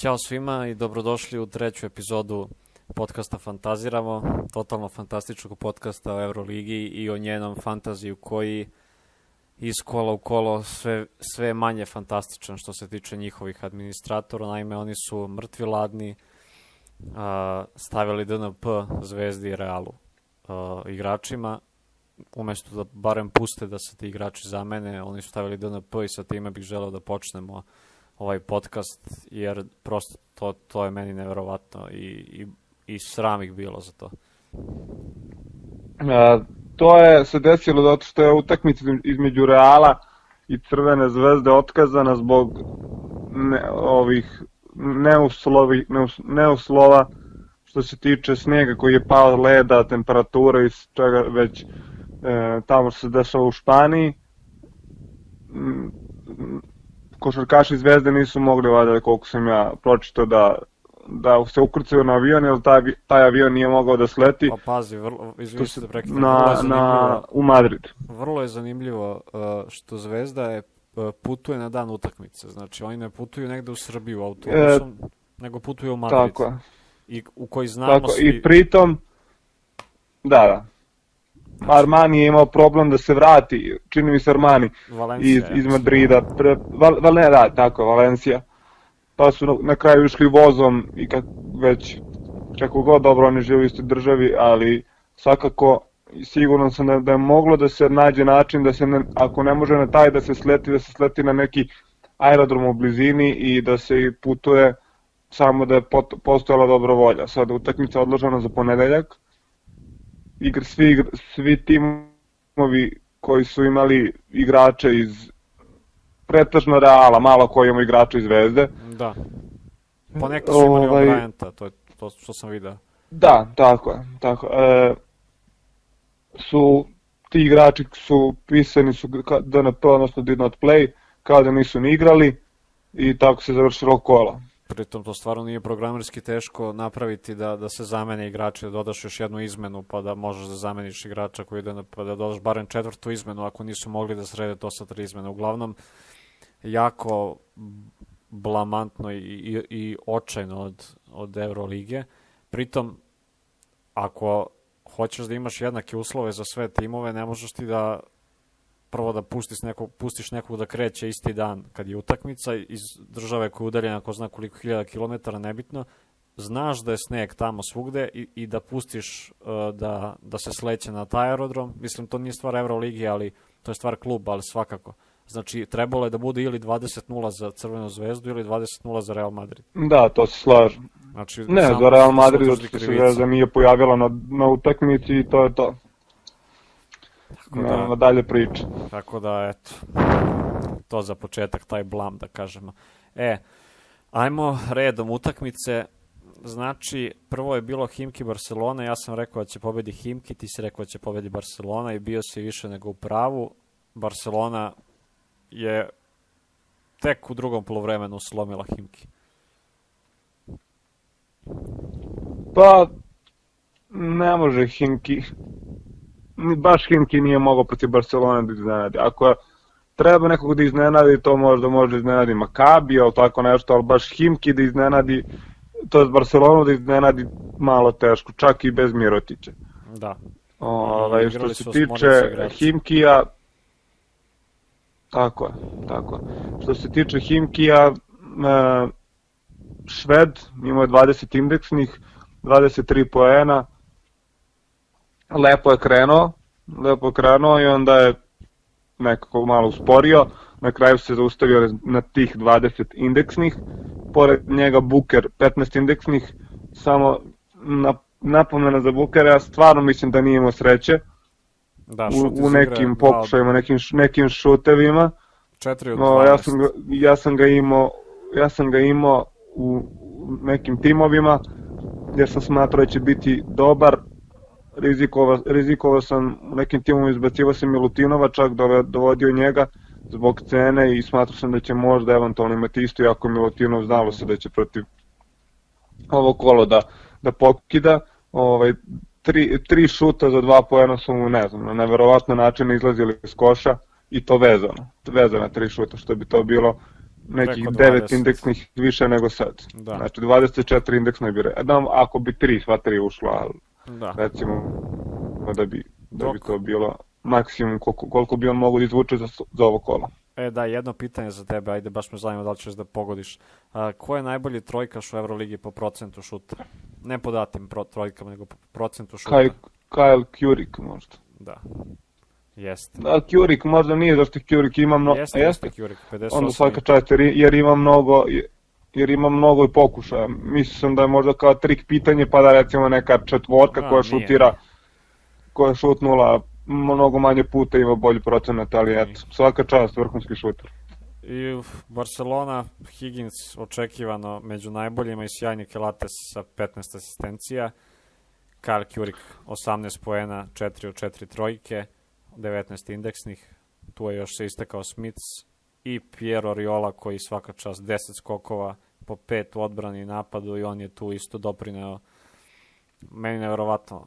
Ćao svima i dobrodošli u treću epizodu podcasta Fantaziramo, totalno fantastičnog podcasta o Euroligi i o njenom fantaziju koji iz kola u kolo sve, sve manje fantastičan što se tiče njihovih administratora. Naime, oni su mrtvi ladni, stavili DNP Zvezdi i Realu igračima, umesto da barem puste da se ti igrači zamene, oni su stavili DNP i sa time bih želeo da počnemo ovaj podcast, jer prosto to, to je meni neverovatno i, i, i sram ih bilo za to. A, to je se desilo zato što je utakmica između Reala i Crvene zvezde otkazana zbog ne, ovih neuslovi, neus, neuslova što se tiče snega koji je pao leda, temperatura i čega već e, tamo se dešava u Španiji košarkaši Zvezde nisu mogli valjda koliko sam ja pročitao da da se ukrcaju na avion, jer taj, taj avion nije mogao da sleti. Pa pazi, vrlo, izvini se da prekidam. Na, na, u Madrid. Vrlo je zanimljivo uh, što Zvezda je uh, putuje na dan utakmice. Znači, oni ne putuju negde u Srbiju autobusom, e, nego putuju u Madrid. Tako I u koji znamo tako, svi... I pritom, da, da. Armani je imao problem da se vrati, čini mi se Armani, Valencija, iz, iz Madrida. Pre, Val, Val, ne, da, tako, Valencija pa su na, na kraju išli vozom i kad već kako god dobro oni žive u istoj državi, ali svakako sigurno sam da, da je moglo da se nađe način da se, ne, ako ne može na taj da se sleti, da se sleti na neki aerodrom u blizini i da se putuje samo da je pot, postojala dobra volja. Sada utakmica odložena za ponedeljak, igr, svi, svi timovi koji su imali igrače iz pretežno Reala, malo koji imamo igrača iz Zvezde. Da. Pa neko su imali ovaj, Bryanta, to je to što sam vidio. Da, tako je. Tako, e, su ti igrači su pisani su DNP, odnosno did not play, kao da nisu ni igrali i tako se završilo kola. Pritom to stvarno nije programerski teško napraviti da, da se zamene igrači, da dodaš još jednu izmenu pa da možeš da zameniš igrača koji ide na, pa da dodaš barem četvrtu izmenu ako nisu mogli da srede to sa tri izmene. Uglavnom, jako blamantno i, i, i očajno od, od Eurolige. Pritom, ako hoćeš da imaš jednake uslove za sve timove, ne možeš ti da prvo da pustiš nekog, pustiš nekog da kreće isti dan kad je utakmica iz države koja je udaljena ko zna koliko hiljada kilometara, nebitno, znaš da je sneg tamo svugde i, i da pustiš uh, da, da se sleće na taj aerodrom. Mislim, to nije stvar Euroligi, ali to je stvar kluba, ali svakako. Znači, trebalo je da bude ili 20-0 za Crvenu zvezdu ili 20-0 za Real Madrid. Da, to se slažem. Znači, ne, za Real Madrid zato se Zvezda nije pojavila na, na utakmici i to je to. Tako da, Nema dalje priče. Tako da, eto, to za početak, taj blam, da kažemo. E, ajmo redom utakmice. Znači, prvo je bilo Himki Barcelona, ja sam rekao da će pobedi Himki, ti si rekao da će pobedi Barcelona i bio si više nego u pravu. Barcelona je tek u drugom polovremenu slomila Himki. Pa, ne može Himki, baš Himki nije mogao protiv Barcelona da iznenadi. Ako treba nekog da iznenadi, to možda može iznenadi Makabi, ili tako nešto, ali baš Himki da iznenadi, to je Barcelonu da iznenadi malo teško, čak i bez Mirotića. Da. Ovaj, što se tiče Himkija, Tako je, tako je. Što se tiče Himkija, e, Šved imao je 20 indeksnih, 23 poena, lepo je krenuo, lepo je krenuo i onda je nekako malo usporio, na kraju se zaustavio na tih 20 indeksnih, pored njega Buker 15 indeksnih, samo na, napomena za Bukera, ja stvarno mislim da nije imao sreće, Da, u, u nekim pokušajima, nekim, nekim šutevima. Četiri od no, ja, sam ga, ja sam ga imao ja sam ga imao u nekim timovima gdje sam smatrao da će biti dobar rizikovao, rizikovao sam u nekim timovima izbacivao sam Milutinova čak dovodio njega zbog cene i smatrao sam da će možda eventualno imati isto iako Milutinov znalo se da će protiv ovo kolo da, da pokida ovaj, tri, tri šuta za dva poena su mu, ne znam, na neverovatno način izlazili iz koša i to vezano, vezano tri šuta, što bi to bilo nekih 9 indeksnih više nego sad. Da. Znači 24 indeksna bi redam, ako bi 3, sva 3 ušla, ali da. recimo da bi, da bi to bilo maksimum koliko, koliko bi on mogo da izvuče za, za ovo kolo. E da, jedno pitanje za tebe, ajde baš me zanima da li ćeš da pogodiš. A, ko je najbolji trojkaš u Euroligi po procentu šuta? Ne po datim pro, trojkama, nego po procentu šuta. Kyle, Kyle Kurik možda. Da. Jeste. Da, Kurik možda nije, zašto Kurik ima mnogo... Jeste, jeste Kurik, 58. Onda svaka čast, jer, jer ima mnogo, jer ima mnogo i pokušaja. Mislim da je možda kao trik pitanje, pa da recimo neka četvorka A, koja nije. šutira, koja šutnula mnogo manje puta ima bolji procenat, ali eto, svaka čast, vrhunski šuter. I Barcelona, Higgins očekivano među najboljima i sjajni Kelates sa 15 asistencija, Karl Kjurik 18 poena, 4 od 4 trojke, 19 indeksnih, tu je još se istekao Smits i Piero Riola koji svaka čast 10 skokova po 5 u odbrani i napadu i on je tu isto doprineo meni nevjerovatno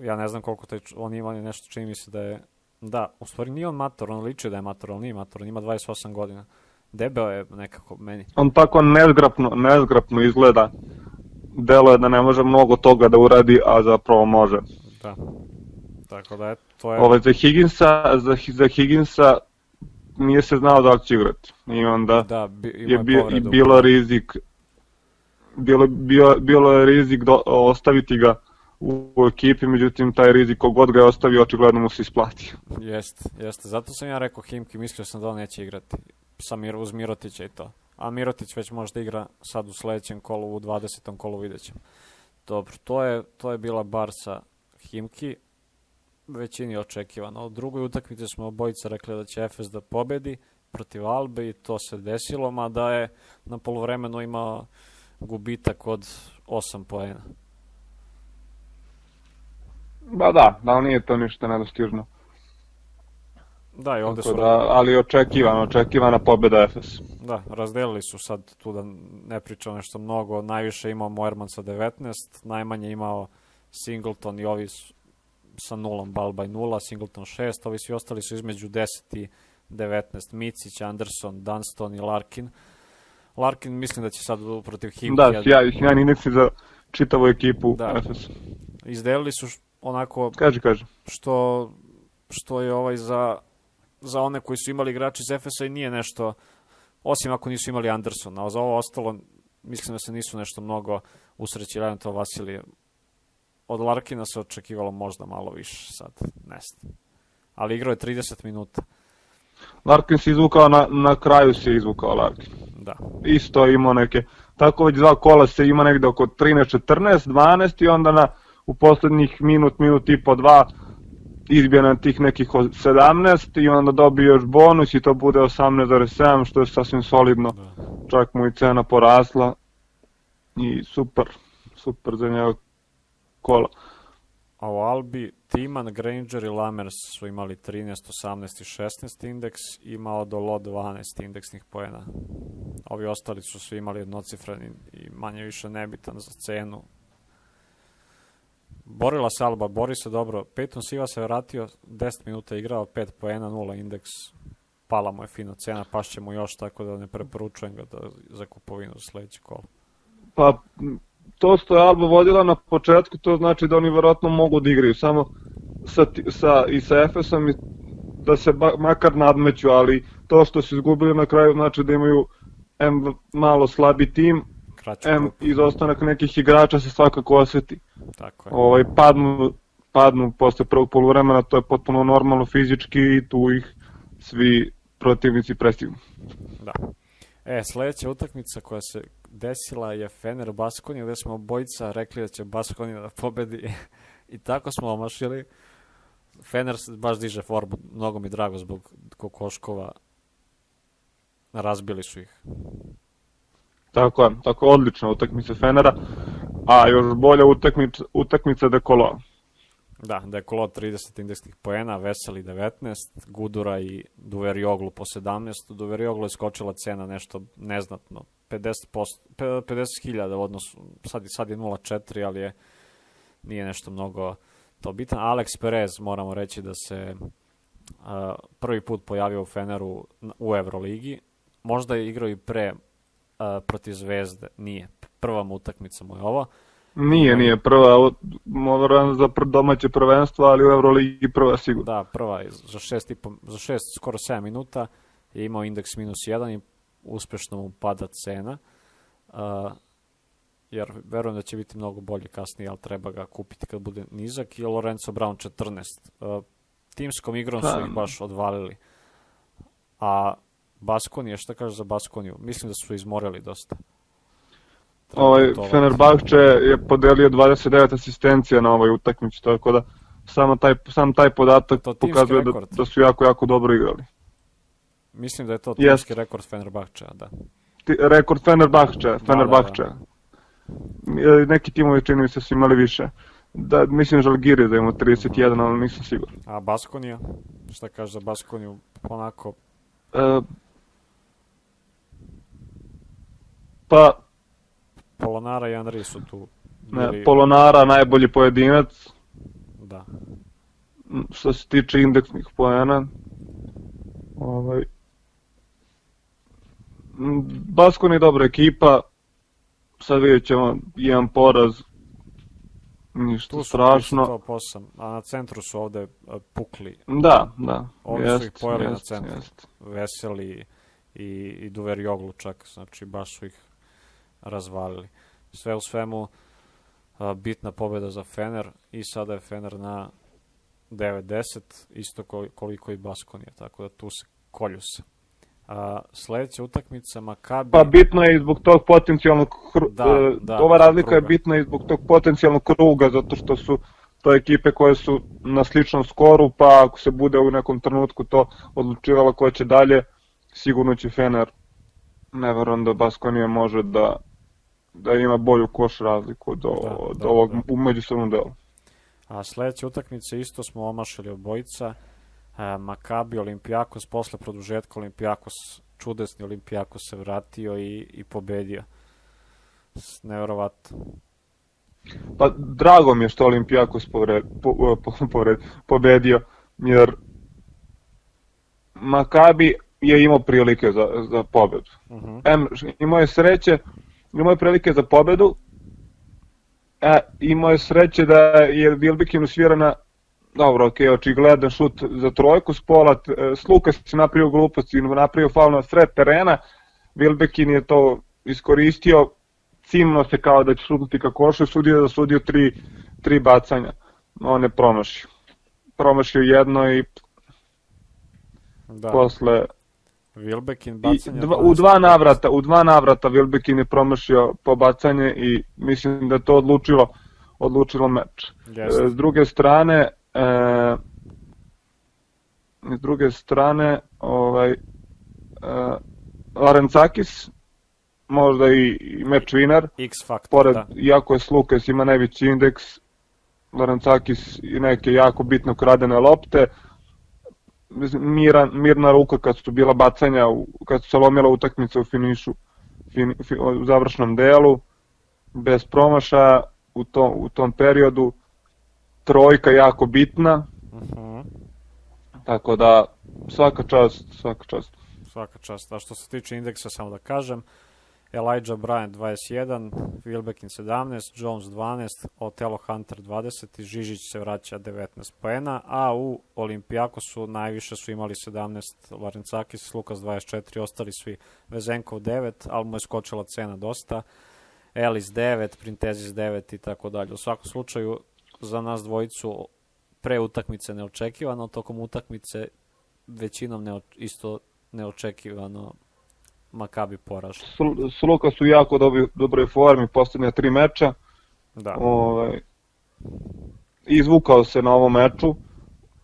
ja ne znam koliko taj, on ima nešto čini mi se da je, da, u stvari nije on mator, on liči da je mator, ali nije mator, on ima 28 godina. Debeo je nekako meni. On tako nezgrapno, nezgrapno izgleda. Delo je da ne može mnogo toga da uradi, a zapravo može. Da. Tako da je, to je... Ove, za Higginsa, za, za Higginsa nije se znao da li će igrati. I onda da, bi, je bi, i bilo rizik bilo, bio, bilo je rizik do, ostaviti ga u ekipi, međutim taj rizik kogod ga je ostavio očigledno mu se isplati. Jeste, jeste. Zato sam ja rekao Himki, mislio sam da on neće igrati sa Mir, uz Mirotića i to. A Mirotić već možda igra sad u sledećem kolu, u 20. kolu vidjet ćemo. Dobro, to je, to je bila bar sa Himki, većini očekivano. U drugoj utakmici smo obojica rekli da će Efes da pobedi protiv Albe i to se desilo, mada je na polovremenu imao gubitak od 8 poena. Ba da, da nije to ništa nedostižno. Da, i ovde su... Da, ali očekivano, očekivana pobeda FS. Da, razdelili su sad tu da ne pričam nešto mnogo. Najviše imao Moerman sa 19, najmanje imao Singleton i ovi sa nulom, Balba i nula, Singleton 6, ovi svi ostali su između 10 i 19, Micić, Anderson, Dunston i Larkin. Larkin mislim da će sad protiv Himki... Da, sjaj, sjajni indeksi za čitavu ekipu da. FS. Izdelili su onako... Kaže, kaže. Što, što je ovaj za, za one koji su imali igrači iz Efesa i nije nešto, osim ako nisu imali Andersona, a za ovo ostalo mislim da se nisu nešto mnogo usrećili to Vasilije. Od Larkina se očekivalo možda malo više sad, ne znam. Ali igrao je 30 minuta. Larkin se izvukao, na, na kraju se izvukao Larkin. Da. Isto imao neke, tako već dva kola se ima negde oko 13, 14, 12 i onda na u poslednjih minut, minut i po dva izbije na tih nekih 17 i onda dobije još bonus i to bude 18,7 što je sasvim solidno. Da. Čak mu i cena porasla i super, super za njega kola. A u Albi Timan, Granger i Lamers su imali 13, 18 i 16 indeks, imao do lo 12 indeksnih poena. Ovi ostali su svi imali jednocifren i manje više nebitan za cenu borila se Alba, bori se dobro. Peyton Siva se vratio, 10 minuta igrao, 5 poena, 0 indeks. Pala mu je fino cena, pašće mu još, tako da ne preporučujem ga da, za kupovinu za sledeće kolo. Pa, to što je Alba vodila na početku, to znači da oni verovatno mogu da igraju. Samo sa, sa, i sa Efesom i da se ba, makar nadmeću, ali to što su izgubili na kraju znači da imaju M malo slabi tim, Kraću M izostanak nekih igrača se svakako oseti. Tako je. Ovaj, padnu, padnu posle prvog polovremena, to je potpuno normalno fizički i tu ih svi protivnici prestignu. Da. E, sledeća utakmica koja se desila je Fener Baskonija, gde smo obojica rekli da će Baskonija da pobedi i tako smo omašili. Fener baš diže formu, mnogo mi drago zbog Kokoškova. Razbili su ih. Tako je, tako odlična utakmica Fenera, a još bolja utakmica, utakmica Dekolo. Da, Dekolo 30 indeksnih poena, Veseli 19, Gudura i Duverioglu po 17. Duverioglu je skočila cena nešto neznatno, 50 50.000 u odnosu, sad, sad je 0.4, ali je nije nešto mnogo to bitan. Alex Perez, moramo reći da se uh, prvi put pojavio u Feneru u Euroligi, možda je igrao i pre uh, protiv Zvezde, nije. Prva mu utakmica mu je ova. Nije, nije prva, moram za domaće prvenstvo, ali u Euroligi prva sigurno. Da, prva, za šest, i po, za šest skoro 7 minuta je imao indeks minus 1 i uspešno mu pada cena. Uh, jer verujem da će biti mnogo bolje kasnije, ali treba ga kupiti kad bude nizak i Lorenzo Brown 14. Uh, timskom igrom su ih pa. baš odvalili. A Baskonija, šta kaže za Baskoniju? Mislim da su izmorali dosta. Ovaj, Fenerbahče je podelio 29 asistencija na ovoj utakmici, tako da samo taj, sam taj podatak to pokazuje da, da su jako, jako dobro igrali. Mislim da je to timski yes. rekord Fenerbahča, da. Ti, rekord Fenerbahča, Fenerbahča. Da, da, da. Neki timovi čini mi se su imali više. Da, mislim Žalgiri da ima 31, ali nisam siguran. A Baskonija? Šta kaže za Baskoniju? Onako... E, pa... Polonara i Andri su tu. Bili... Ne, Polonara najbolji pojedinac. Da. Što se tiče indeksnih poena. Ovaj... Baskon je dobra ekipa, sad vidjet ćemo jedan poraz, ništa tu strašno. Tu 100%, a na centru su ovde pukli. Da, da. Ovde jest, su ih pojeli jest, na centru. Jest. Veseli i, i Duver Joglu čak, znači baš su ih razvalili. Sve u svemu, bitna pobeda za Fener i sada je Fener na 9-10, isto koliko i Baskonija, tako da tu se kolju se. A, sledeća utakmica Makabi... Pa bitno je i zbog tog potencijalnog kruga, da, e, da, ova razlika kruga. je bitna i zbog tog potencijalnog kruga, zato što su to ekipe koje su na sličnom skoru, pa ako se bude u nekom trenutku to odlučivalo ko će dalje, sigurno će Fener, ne verujem da Baskonija može da, da ima bolju koš razliku do, da, do da, ovog da. međusobnog dela. A sledeća utakmica isto smo omašali obojica, e, Makabi Olimpijakos, posle produžetka Olimpijakos, čudesni Olimpijakos se vratio i, i pobedio. Neverovatno. Pa drago mi je što Olimpijakos povred, po, po, povred, pobedio, jer Makabi je imao prilike za, za pobedu. Uh. -huh. Em, imao je sreće, imao je prilike za pobedu, e, imao je sreće da je Vilbekin usvirana dobro, ok, očigledan šut za trojku s pola, Slukas se napravio glupost i napravio faul na sred terena, Vilbekin je to iskoristio, cimno se kao da će šutnuti ka košu, sudio da sudio tri, tri bacanja, on je promašio. Promašio jedno i da. posle Wilbekin bacanje. Dva, u dva navrata, u dva navrata Wilbekin je promašio po bacanje i mislim da to odlučilo odlučilo meč. Yes. S druge strane, E, s druge strane, ovaj, e, Larencakis, možda i, i meč vinar. X faktor, pored, da. Iako je Slukas ima najveći indeks, Larencakis i neke jako bitno kradene lopte. Miran, mirna ruka kad su bila bacanja, kad su se lomila utakmica u finišu, fin, fin, u završnom delu, bez promašaja u tom, u tom periodu trojka jako bitna. Uh. -huh. Tako da svaka čast, svaka čast. Svaka čast. A što se tiče indeksa, samo da kažem, Elijah Bryant 21, Wilbekin 17, Jones 12, Otelo Hunter 20 i Žižić se vraća 19 poena, a u Olimpijakosu najviše su imali 17 Larencakis, Lukas 24, ostali svi Vezenkov 9, ali mu je skočila cena dosta, Elis 9, Printezis 9 i tako dalje. U svakom slučaju za nas dvojicu pre utakmice neočekivano, tokom utakmice većinom ne, isto neočekivano Makabi poraž. Sluka su jako dobri, dobroj formi poslednje tri meča. Da. Ovaj, izvukao se na ovom meču,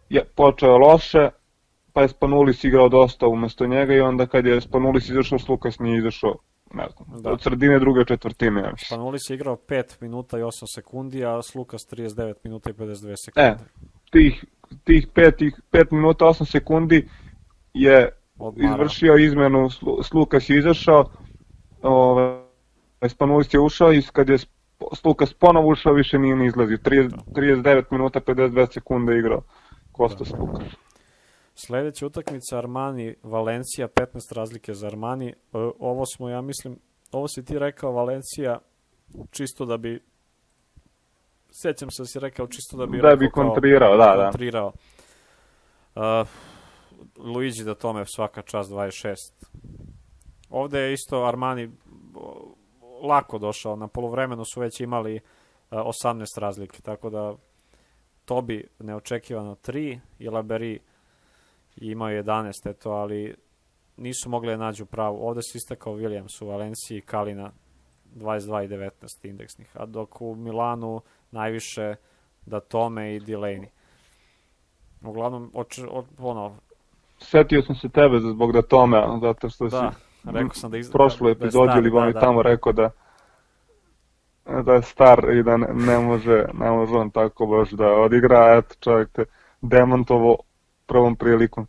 je, počeo je loše, pa je Spanulis igrao dosta umesto njega i onda kad je Spanulis izašao, Slukas nije izašao ne znam, da. od sredine druge četvrtine. Ja Spanulis je igrao 5 minuta i 8 sekundi, a Slukas 39 minuta i 52 sekunde. E, tih, tih 5, 5 minuta 8 sekundi je Odmara. izvršio izmenu, Slukas je izašao, ovaj, Spanulis je ušao i kad je Slukas ponovo ušao, više nije ni izlazio. 30, 39 minuta 52 sekunde igrao Kostas da. Slukas. Sledeća utakmica Armani, Valencija, 15 razlike za Armani. E, ovo smo, ja mislim, ovo si ti rekao Valencija, čisto da bi sećam se da si rekao čisto da bi da bi kontrirao, da, da. Kontrirao. Uh, Luigi da tome svaka čast 26. Ovde je isto Armani lako došao, na polovremenu su već imali uh, 18 razlike, tako da Tobi neočekivano 3 i Laberi imao 11, eto, ali nisu mogli da nađu pravu. Ovde se istakao Williams u Valenciji, Kalina 22 i 19 indeksnih, a dok u Milanu najviše da Tome i Delaney. Uglavnom, oč, o, ono... Setio sam se tebe zbog da Tome, zato što da, si rekao sam da iz... epizodi da ili da, da. tamo rekao da da je star i da ne, ne može, ne može on tako baš da odigra, eto čovjek te demontovo prvom prilikom.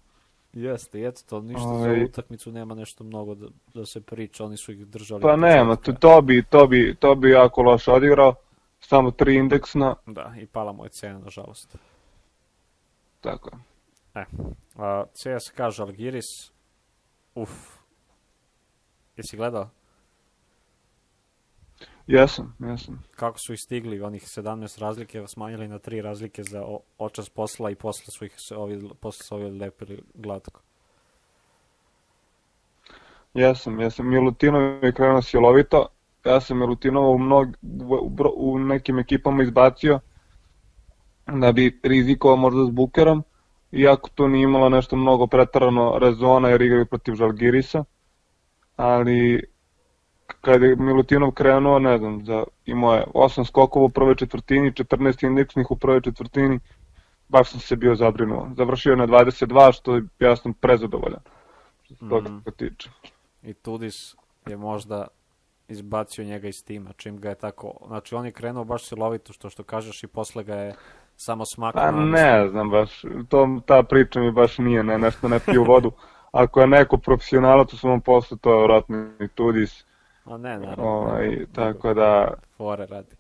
Jeste, eto to, ništa Ove... za ovaj- utakmicu nema nešto mnogo da, da se priča, oni su ih držali. Pa nema, to, to, bi, to, bi, to bi jako loše odigrao, samo tri indeksna. Da, i pala mu je cena, nažalost. Tako je. E, a, CSKA Žalgiris, uf, jesi gledao? Jesam, jesam. Kako su ih stigli, onih 17 razlike, smanjili na 3 razlike za očas posla i posle su ih se ovi, posle su ovi lepili glatko. Jesam, jesam. Milutinov je krenuo silovito. Ja sam Milutinova u, mnog, u, u nekim ekipama izbacio da bi rizikovao možda s Bukerom, iako to nije imalo nešto mnogo pretarano rezona jer igraju protiv Žalgirisa, ali kada je Milutinov krenuo, ne znam, za, imao je 8 skokova u prvoj četvrtini, 14 indeksnih u prvoj četvrtini, baš sam se bio zabrinuo. Završio je na 22, što ja sam prezadovoljan. Što se toga mm. tiče. I Tudis je možda izbacio njega iz tima, čim ga je tako, znači on je krenuo baš silovito što što kažeš i posle ga je samo smaknuo. Pa ne znam baš, to, ta priča mi baš nije, ne, nešto ne piju vodu. Ako je neko profesionalac u svom poslu, to je vratno i Tudis A ne, naravno. Ovaj, tako da... Fore radi.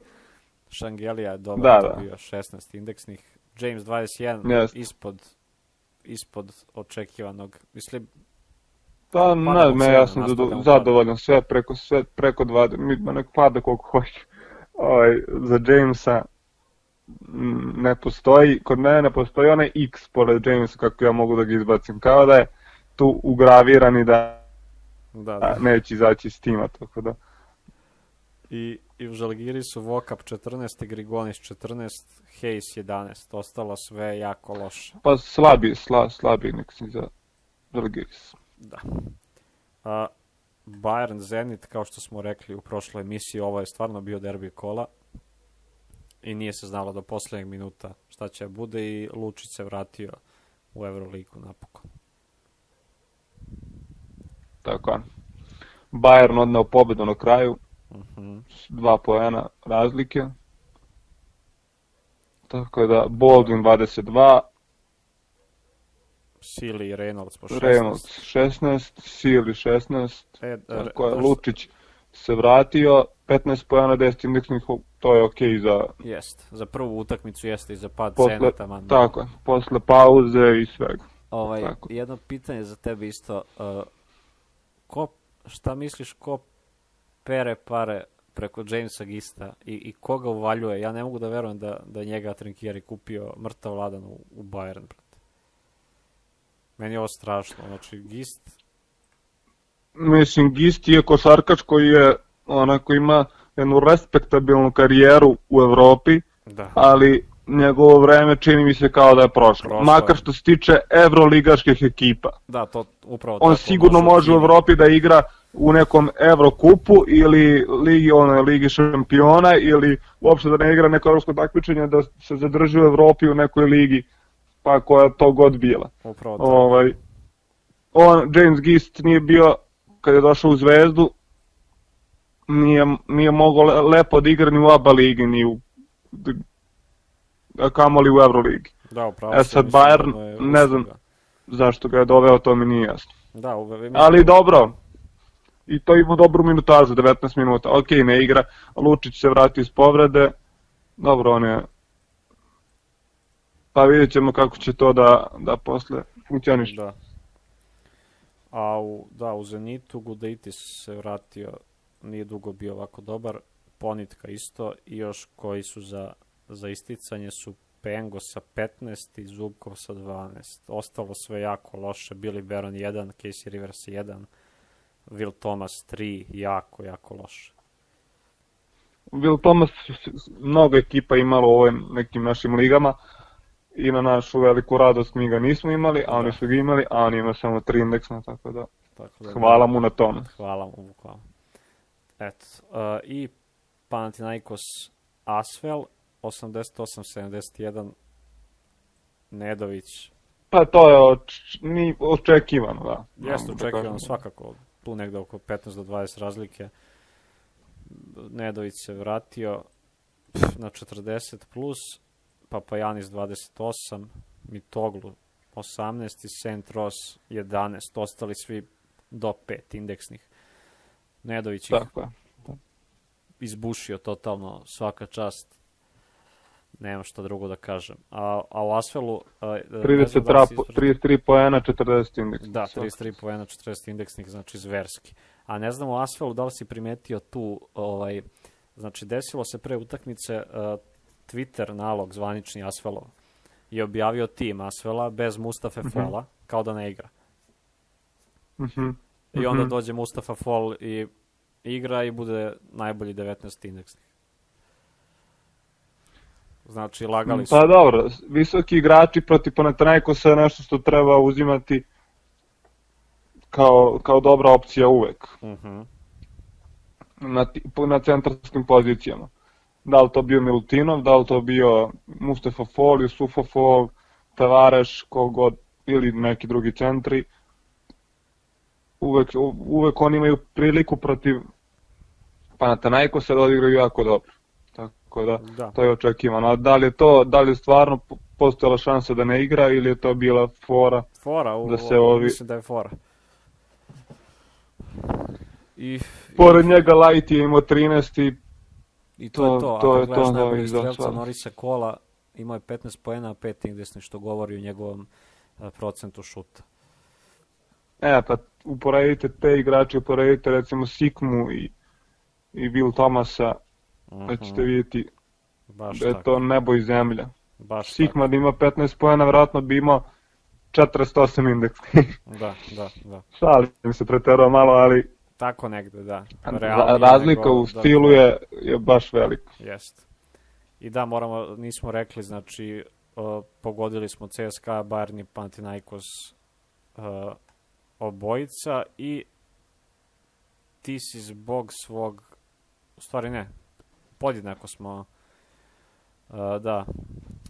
Šangelija je dobar, da, da. bio 16 indeksnih. James 21 yes. ispod ispod očekivanog. Mislim, Pa ne, me ja sam zadovoljan sve preko sve preko 20, mi nek pada koliko hoće. Ovaj za Jamesa ne postoji, kod mene ne postoji onaj X pored Jamesa kako ja mogu da ga izbacim. Kao da je tu ugravirani da da, da. neće izaći s tima, tako da. I, i u Žalgiri su Vokap 14, Grigonis 14, Hayes 11, ostalo sve jako loše. Pa slabi, sla, slabi nek si za Žalgiris. Da. A, Bayern Zenit, kao što smo rekli u prošloj emisiji, ovo je stvarno bio derbi kola i nije se znalo do poslednjeg minuta šta će bude i Lučić se vratio u Euroligu napokon. Tako je. Bayern odneo pobedu na kraju. Uh mhm. -huh. Dva poena razlike. Tako da Baldwin 22, Sili i Reynolds po 16. Reynolds 16, Sili 16. E, tako je, Lučić se vratio, 15 pojena, 10 indeksnih, to je okej okay za... Jest, za prvu utakmicu jeste i za pad posle, cena taman. Tako posle pauze i svega. Ovaj, tako. jedno pitanje za tebe isto, uh, ko, šta misliš ko pere pare preko Jamesa Gista i, i koga uvaljuje? Ja ne mogu da verujem da, da njega Trinkieri kupio mrtav ladan u, u Bayern, brate. Meni je ovo strašno, znači Gist... Mislim, Gist je košarkač koji je, onako ima jednu respektabilnu karijeru u Evropi, da. ali njegovo vreme čini mi se kao da je prošlo. prošlo Makar što se tiče evroligaških ekipa. Da, to upravo On tako, sigurno može u Evropi da igra u nekom Evrokupu ili ligi, ono, ligi šampiona ili uopšte da ne igra neko evropsko takmičenje da se zadrži u Evropi u nekoj ligi pa koja to god bila. Upravo tako. Ovaj, on, James Gist nije bio, kad je došao u Zvezdu, nije, nije mogao lepo da igra ni u ABA ligi, ni u kamoli u Euroligi. Da, upravo. E sad Bayern, da ne znam zašto ga je doveo, to mi nije jasno. Da, u, Ali dobro, i to ima dobru minutažu, 19 minuta. Ok, ne igra, Lučić se vrati iz povrede, dobro, on je... Pa vidjet ćemo kako će to da, da posle funkcioniš. Da. A u, da, u Zenitu Gudaitis se vratio, nije dugo bio ovako dobar, Ponitka isto i još koji su za, za isticanje su Pengo sa 15 i Zubkov sa 12. Ostalo sve jako loše, Billy Baron 1, Casey Rivers 1, Will Thomas 3, jako, jako loše. Will Thomas mnogo ekipa imalo u ovim nekim našim ligama i na našu veliku radost mi ga nismo imali, a oni da. su ga imali, a on ima samo tri indeksna, tako da, tako da hvala mu na tome. Hvala mu, bukvalno. Eto, uh, i Panathinaikos Asvel, 88-71, Nedović. Pa to je oč, ni očekivano, da. Jeste da očekivano, svakako, tu negde oko 15 do 20 razlike. Nedović se vratio na 40 plus, Papajanis 28, Mitoglu 18 i Saint Ross 11, ostali svi do 5 indeksnih. Nedović ih Tako da. izbušio totalno svaka čast. Nemam šta drugo da kažem. A, a u Asfelu... A, 30 da trapo, 33 poena, 40 indeksnih. Da, 33 poena, 40 indeksnih, znači zverski. A ne znam u Asfelu da li si primetio tu, ovaj, znači desilo se pre utakmice, uh, Twitter nalog zvanični Asvelov je objavio tim Asvela bez Mustafa mm -hmm. Fola, kao da ne igra. -hmm. I onda mhm. dođe Mustafa Fol i igra i bude najbolji 19 indeksnih. Znači, lagali su. Pa dobro, visoki igrači protiv Panathinaikosa je nešto što treba uzimati kao, kao dobra opcija uvek. Uh mhm. -huh. na, na centarskim pozicijama da li to bio Milutinov, da li to bio Mustafa Fol, Jusufa Fol, Tavareš, kogod, ili neki drugi centri. Uvek, uvek oni imaju priliku protiv Panathinaikosa da odigraju jako dobro. Tako da, da, to je očekivano. Da li je to, da li je stvarno postojala šansa da ne igra ili je to bila fora? Fora, u, da se ovi... mislim da je fora. I, Pored i... njega Light je imao 13 i I to, to je to. to, Ako je gledaš to, najbolji strelca Norisa Kola, imao je 15 poena, 5 indeksni, što govori o njegovom a, procentu šuta. E, pa uporedite te igrače, uporedite recimo Sikmu i, i Will Thomasa, uh -huh. da ćete vidjeti Baš da je tako. to nebo i zemlja. Baš Sikma tako. da ima 15 pojena, vratno bi imao 48 indeks. da, da, da. Šalim se preterao malo, ali Tako negde, da. Realnije Razlika nego, u da- stilu da, je, je baš velika. Jest. I da, moramo, nismo rekli, znači, uh, pogodili smo CSKA, Bayern i Panathinaikos uh, obojica i ti si zbog svog, u stvari ne, podjednako smo, uh, da,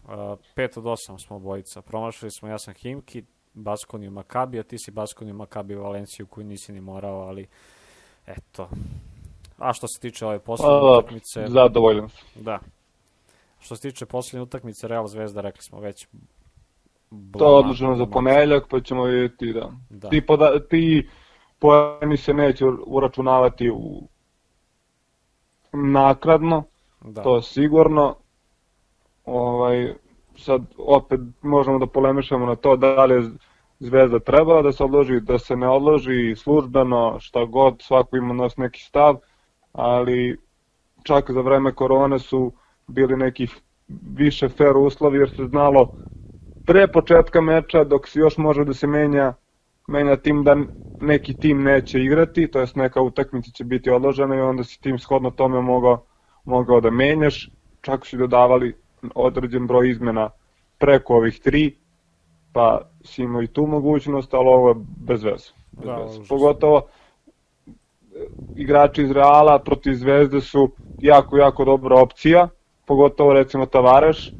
uh, 5 od 8 smo obojica. Promašali smo, ja sam Himki, Baskoniju Makabi, a ti si Baskoniju Makabi Valenciju koju nisi ni morao, ali uh, Eto. A što se tiče ove poslednje pa, utakmice... Zadovoljan Da. Što se tiče poslednje utakmice Real Zvezda, rekli smo već... To je odloženo za ponedeljak, pa ćemo vidjeti da. da. Ti, poda, ti pojeni se neće uračunavati u nakradno, da. to je sigurno. Ovaj, sad opet možemo da polemišamo na to da li je Zvezda trebala da se odloži, da se ne odloži službeno, šta god, svako ima nas neki stav, ali čak za vreme korone su bili neki više fair uslovi jer se znalo pre početka meča dok se još može da se menja menja tim da neki tim neće igrati, to jest neka utakmica će biti odložena i onda si tim shodno tome mogao, mogao da menjaš, čak su dodavali određen broj izmena preko ovih tri, pa si imao i tu mogućnost, ali ovo je bez veze. Bez da, veze. Pogotovo e, igrači iz Reala protiv Zvezde su jako, jako dobra opcija, pogotovo recimo Tavareš,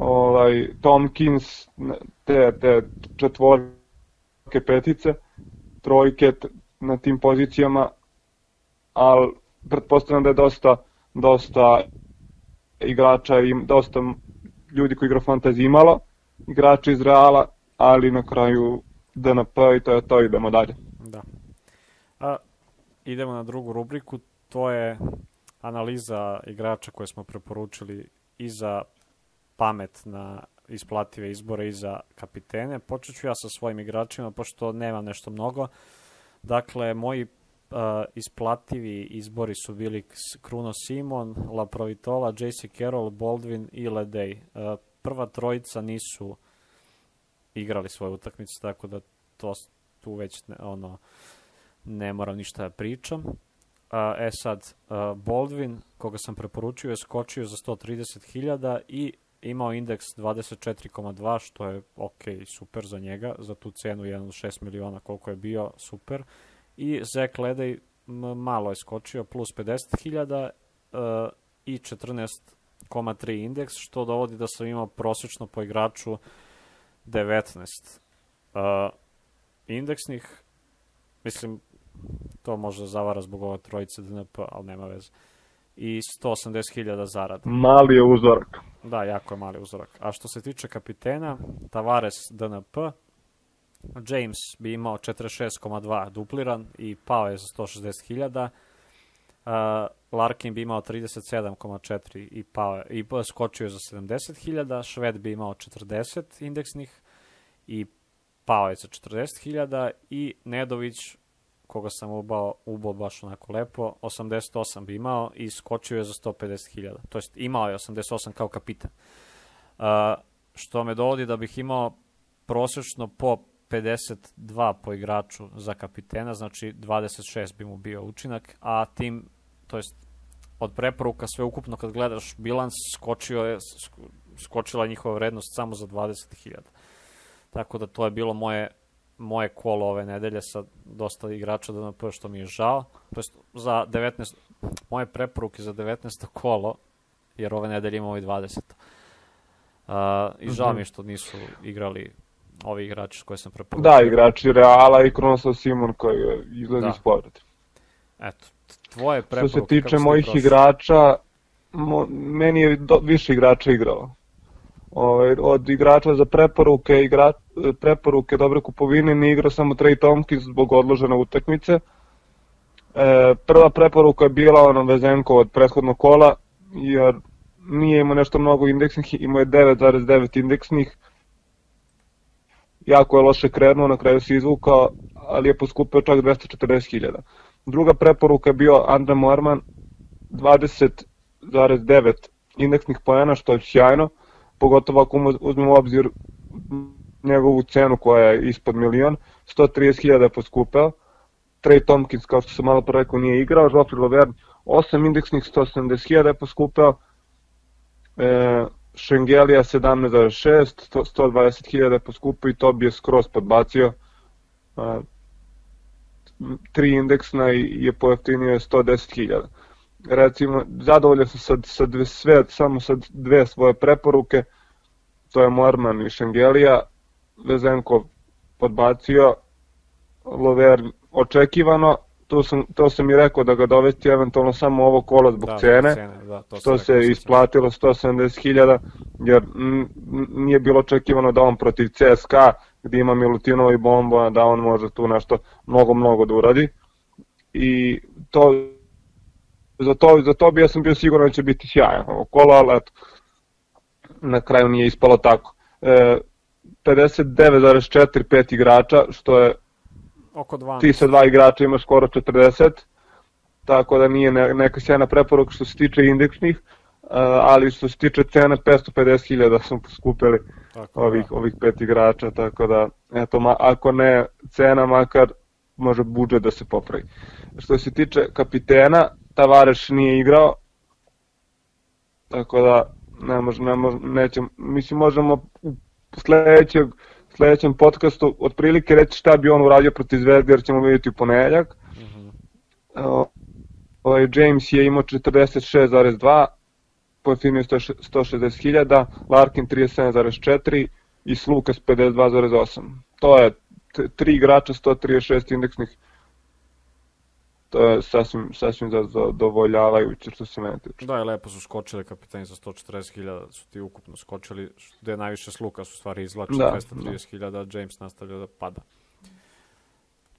ovaj, Tomkins, te, te četvorke, petice, trojke na tim pozicijama, ali pretpostavljam da je dosta, dosta igrača i dosta ljudi koji igra fantasy imalo, igrača iz Reala, ali na kraju DNP i to je to, idemo dalje. Da. A, idemo na drugu rubriku, to je analiza igrača koje smo preporučili i za pamet na isplative izbore i za kapitene. Počet ću ja sa svojim igračima, pošto nemam nešto mnogo. Dakle, moji uh, isplativi izbori su bili Kruno Simon, La Provitola, JC Carroll, Baldwin i Ledej. Uh, prva trojica nisu igrali svoje utakmice, tako da to tu već ne, ono ne moram ništa da pričam. Uh, e sad, uh, Baldwin, koga sam preporučio, je skočio za 130.000 i imao indeks 24,2, što je ok, super za njega, za tu cenu 1,6 miliona koliko je bio, super. I Zach Ledej malo je skočio, plus 50.000 uh, i 14,3 indeks, što dovodi da sam imao prosečno po igraču 19 uh, indeksnih. Mislim, to možda zavara zbog ove trojice DNP, ali nema veze. I 180.000 zarada. Mali je uzorak. Da, jako je mali uzorak. A što se tiče kapitena, Tavares DNP, James bi imao 46,2 dupliran i pao je za 160.000. Uh, Larkin bi imao 37,4 i pao i skočio za 70.000. Šved bi imao 40 indeksnih i pao je za 40.000 i Nedović koga sam ubao, ubao baš onako lepo, 88 bi imao i skočio je za 150.000. To jest imao je 88 kao kapitan. Uh, što me dovodi da bih imao prosečno po 52 po igraču za kapitena, znači 26 bi mu bio učinak, a tim, to jest od preporuka sve ukupno kad gledaš bilans, skočio je, skočila njihova vrednost samo za 20.000. Tako da to je bilo moje moje kolo ove nedelje sa dosta igrača DNP što mi je žao. To jest za 19 moje preporuke za 19. kolo jer ove nedelje imamo i 20. Uh, I žao mi je što nisu igrali ovi igrači koje sam preporučio. Da, igrači Reala i Kronosov Simon koji izlazi da. iz povrede. Eto, tvoje preporuke. Što se tiče mojih prošli? igrača, mo, meni je do, više igrača igralo. Ovaj, od igrača za preporuke, igra, preporuke dobre kupovine nije igrao samo Trey Tompkins zbog odložene utakmice. E, prva preporuka je bila ono Vezenko od prethodnog kola, jer nije imao nešto mnogo indeksnih, imao je 9,9 indeksnih. Jako je loše krenuo, na kraju se izvukao, ali je poskupio čak 240.000. Druga preporuka je bio Andre Morman, 20,9 indeksnih pojena, što je sjajno pogotovo ako uzmemo obzir njegovu cenu koja je ispod milion, 130.000 je poskupeo, Trey Tompkins, kao što sam malo pre rekao, nije igrao, Joffrey Laverne, 8 indeksnih, 170.000 je poskupeo, e, Šengelija 17.6, 120.000 je poskupio i to bi je skroz podbacio. E, tri indeksna i je pojeftinio 110.000 recimo, zadovoljan sam sa, sa dve, sve, samo sa dve svoje preporuke, to je Morman i Šengelija, Vezenko podbacio, Lover očekivano, to sam, to sam i rekao da ga dovesti eventualno samo ovo kolo zbog da, cene, cene da, to što se isplatilo 170.000, jer nije bilo očekivano da on protiv CSKA, gde ima Milutinova i Bomba, da on može tu nešto mnogo, mnogo da uradi. I to za to, za to bi ja sam bio siguran da će biti sjajan ovo kolo, ali eto, na kraju nije ispalo tako. E, 59,4 igrača, što je oko 12. Ti sa dva igrača imaš skoro 40, tako da nije neka sjajna preporuka što se tiče indeksnih, ali što se tiče cene 550.000 smo skupili tako, ovih, da. ovih pet igrača, tako da eto, ma, ako ne cena, makar može budžet da se popravi. Što se tiče kapitena, Tavareš nije igrao, tako da ne može, ne može, nećem, mislim možemo u sledećeg, sledećem podcastu otprilike reći šta bi on uradio protiv Zvezde jer ćemo vidjeti u ponedeljak. Mm -hmm. ovaj James je imao 46,2, pojeftinio 160.000, Larkin 37,4 i Slukas 52,8. To je tri igrača 136 indeksnih to je sasvim, sasvim zadovoljavajuće što se mene tiče. Da, je lepo su skočili kapitani za 140.000, su ti ukupno skočili, gde je najviše sluka su stvari izvlači da, 230.000, da. James nastavlja da pada.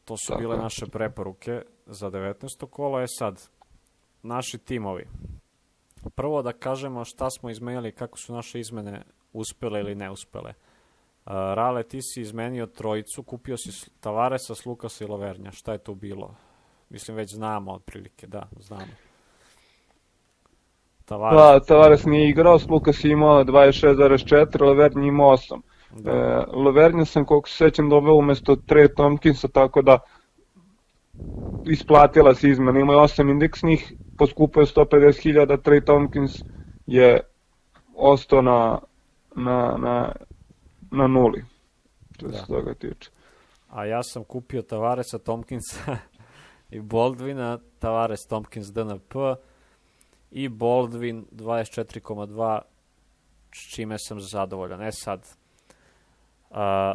To su Tako. bile naše preporuke za 19. kolo. Je sad, naši timovi. Prvo da kažemo šta smo izmenjali, kako su naše izmene uspele ili neuspele. Uh, Rale, ti si izmenio trojicu, kupio si Tavaresa, Slukasa i Lovernja. Šta je tu bilo? Mislim, već znamo otprilike, da, znamo. Tavares. Da, Tavares nije igrao, Slukas je imao 26,4, Lovernja imao 8. Da. E, Lovernja sam, koliko se sećam, doveo umesto Trey Tompkinsa, tako da isplatila se izmena. Imao je 8 indeksnih, poskupio je 150.000, Trey Tompkins je ostao na, na, na, na nuli, što da. se toga tiče. A ja sam kupio Tavaresa, Tompkinsa i Baldwina, Tavares, Tompkins, DNP i Baldwin 24,2 s čime sam zadovoljan. E sad, a,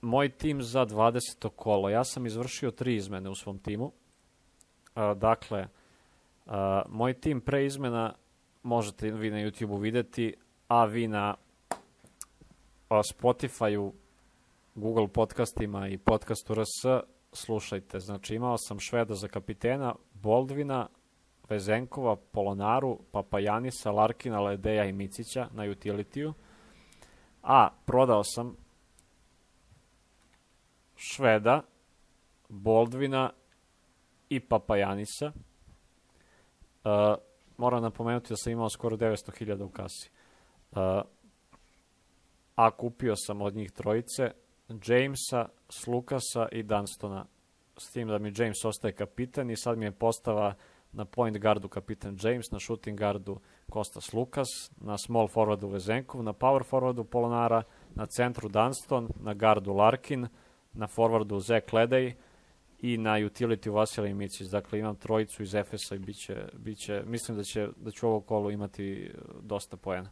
moj tim za 20. kolo, ja sam izvršio tri izmene u svom timu. A, dakle, moj tim pre izmena možete vi na YouTube-u videti, a vi na Spotify-u, Google podcastima i podcastu RS slušajte. Znači imao sam Šveda za kapitena, Boldvina, Vezenkova, Polonaru, Papajanisa, Larkina, Ledeja i Micića na utilitiju. A prodao sam Šveda, Boldvina i Papajanisa. Uh, moram napomenuti da sam imao skoro 900.000 u kasi. Uh, a kupio sam od njih trojice Jamesa, Slukasa i Dunstona. S tim da mi James ostaje kapitan i sad mi je postava na point guardu kapitan James, na shooting guardu Kostas Lukas, na small forwardu Vezenkov, na power forwardu Polonara, na centru Dunston, na guardu Larkin, na forwardu Zek Ledej i na utility Vasilij Micić. Dakle, imam trojicu iz Efesa i biće, biće, mislim da, će, da ću ovo kolo imati e, dosta poena.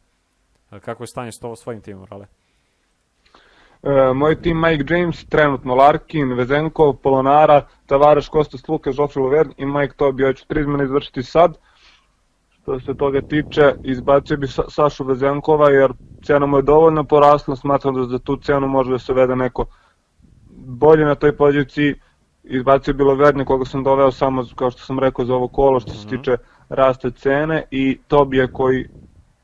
Kako je stanje s to svojim timom, Rale? E, moj tim Mike James, trenutno Larkin, Vezenkov, Polonara, Tavares, Kostas Luka, Joffrey Lovern i Mike Tobi. Ja ću tri izmene izvršiti sad. Što se toga tiče, izbacio bi Sa Sašu Vezenkova jer cena mu je dovoljno porasla, smatram da za tu cenu može da se vede neko bolje na toj poziciji. Izbacio bi Lovernja koga sam doveo samo, kao što sam rekao, za ovo kolo što se mhm. tiče raste cene i Tobije koji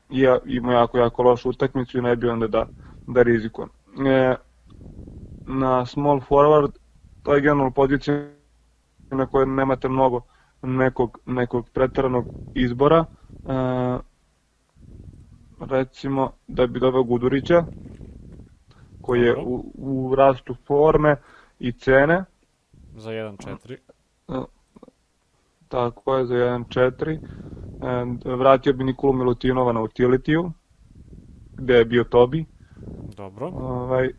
je, ima jako, jako lošu utakmicu i ne bi onda da, da rizikujem e, na small forward, to je generalno pozicija na kojoj nemate mnogo nekog, nekog pretaranog izbora. E, recimo da bi doveo Gudurića, koji je u, u rastu forme i cene. Za 1.4. E, tako je, za 1.4. E, vratio bi Nikolu Milutinova na utilitiju, gde je bio Tobi. Dobro. Ovaj,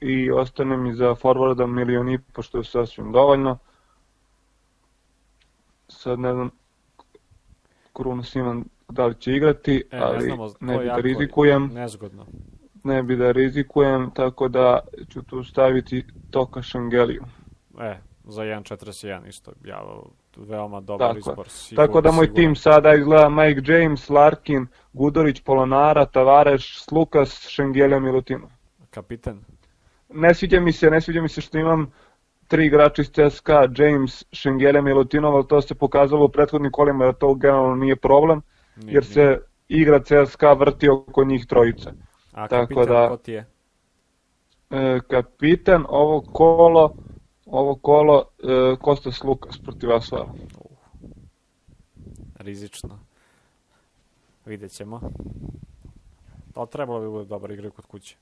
I ostane mi za forwarda milion i pošto je sasvim dovoljno. Sad ne znam Krunu Siman da li će igrati, e, ali ne, znamo, ne bi da rizikujem. Nezgodno. Ne bi da rizikujem, tako da ću tu staviti Toka Šangeliju. E, za 1.41 isto, ja, veoma dobar tako, izbor. Sigur, tako da moj sigur. tim sada izgleda Mike James, Larkin, Gudorić, Polonara, Tavareš, Slukas, Šengelja, Milutino. Kapitan? Ne sviđa mi se, ne sviđa mi se što imam tri igrača iz CSKA, James, Šengelja, Milutinov, ali to se pokazalo u prethodnim kolima da to generalno nije problem, nije, jer se igra CSKA vrti oko njih trojice. A Tako kapitan da, ko ti je? E, kapitan ovo kolo ovo kolo e, Kostas Lukas protiv Asvala. Rizično. Vidjet ćemo. To trebalo bi bude dobar igra kod kuće.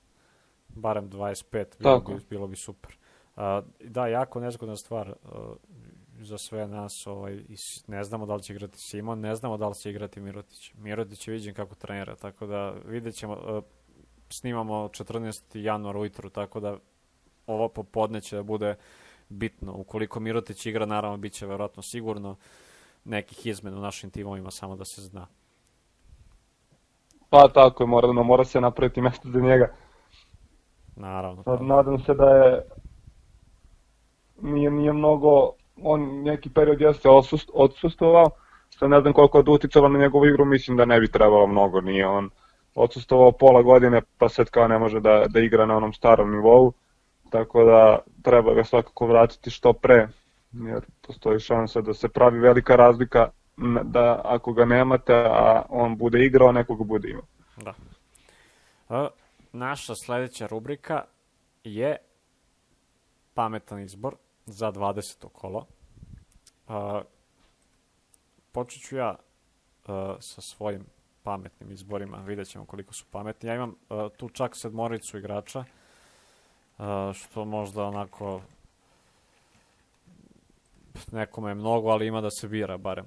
Barem 25, bilo, bi, bilo bi super. Uh, da, jako nezgodna stvar uh, za sve nas. Ovaj, ne znamo da li će igrati Simon, ne znamo da li će igrati Mirotić. Mirotić je viđen kako trenira, tako da vidjet ćemo. Uh, snimamo 14. januar ujutru, tako da ovo popodne će da bude bitno. Ukoliko Mirotić igra, naravno, bit će verovatno sigurno nekih izmena u našim timovima, samo da se zna. Pa tako je, mora, mora se napraviti mesto za njega. Naravno. Sad, nadam se da je nije, nije mnogo, on neki period jeste odsust, odsustovao, što ne znam koliko je uticalo na njegovu igru, mislim da ne bi trebalo mnogo, nije on odsustovao pola godine, pa sad kao ne može da, da igra na onom starom nivou tako da treba ga svakako vratiti što pre, jer postoji šansa da se pravi velika razlika da ako ga nemate, a on bude igrao, neko ga bude imao. Da. naša sledeća rubrika je pametan izbor za 20. kolo. Uh, počet ću ja sa svojim pametnim izborima, vidjet ćemo koliko su pametni. Ja imam tu čak sedmoricu igrača, što možda onako nekome je mnogo, ali ima da se bira barem.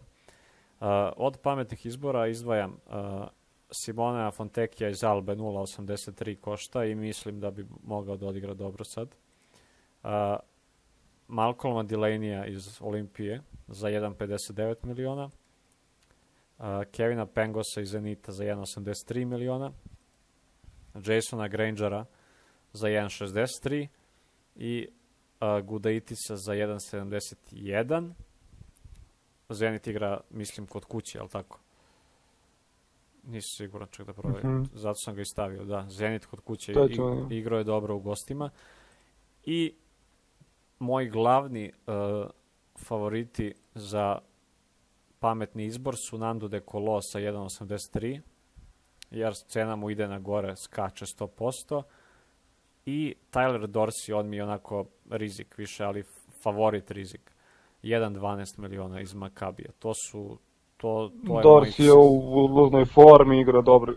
Od pametnih izbora izdvajam uh, Simone Fontekija iz Albe 0.83 košta i mislim da bi mogao da odigra dobro sad. Malcolma Delaney iz Olimpije za 1,59 miliona. Kevina Pengosa iz Zenita za 1,83 miliona. Jasona Grangera za 1,63 i uh, Gudaitisa za 1,71. Zenit igra, mislim, kod kuće, ali tako? Nisam siguran čak da proverim. Mm -hmm. Zato sam ga i stavio, da. Zenit kod kuće to je to, ja. igrao je dobro u gostima. I moj glavni uh, favoriti za pametni izbor su Nando de Colo sa 1.83, jer cena mu ide na gore, skače 100%, i Tyler Dorsey, on mi je onako rizik više, ali favorit rizik. 1.12 miliona iz Makabija. To su to, to je Dorsey je u luznoj formi, igra dobro.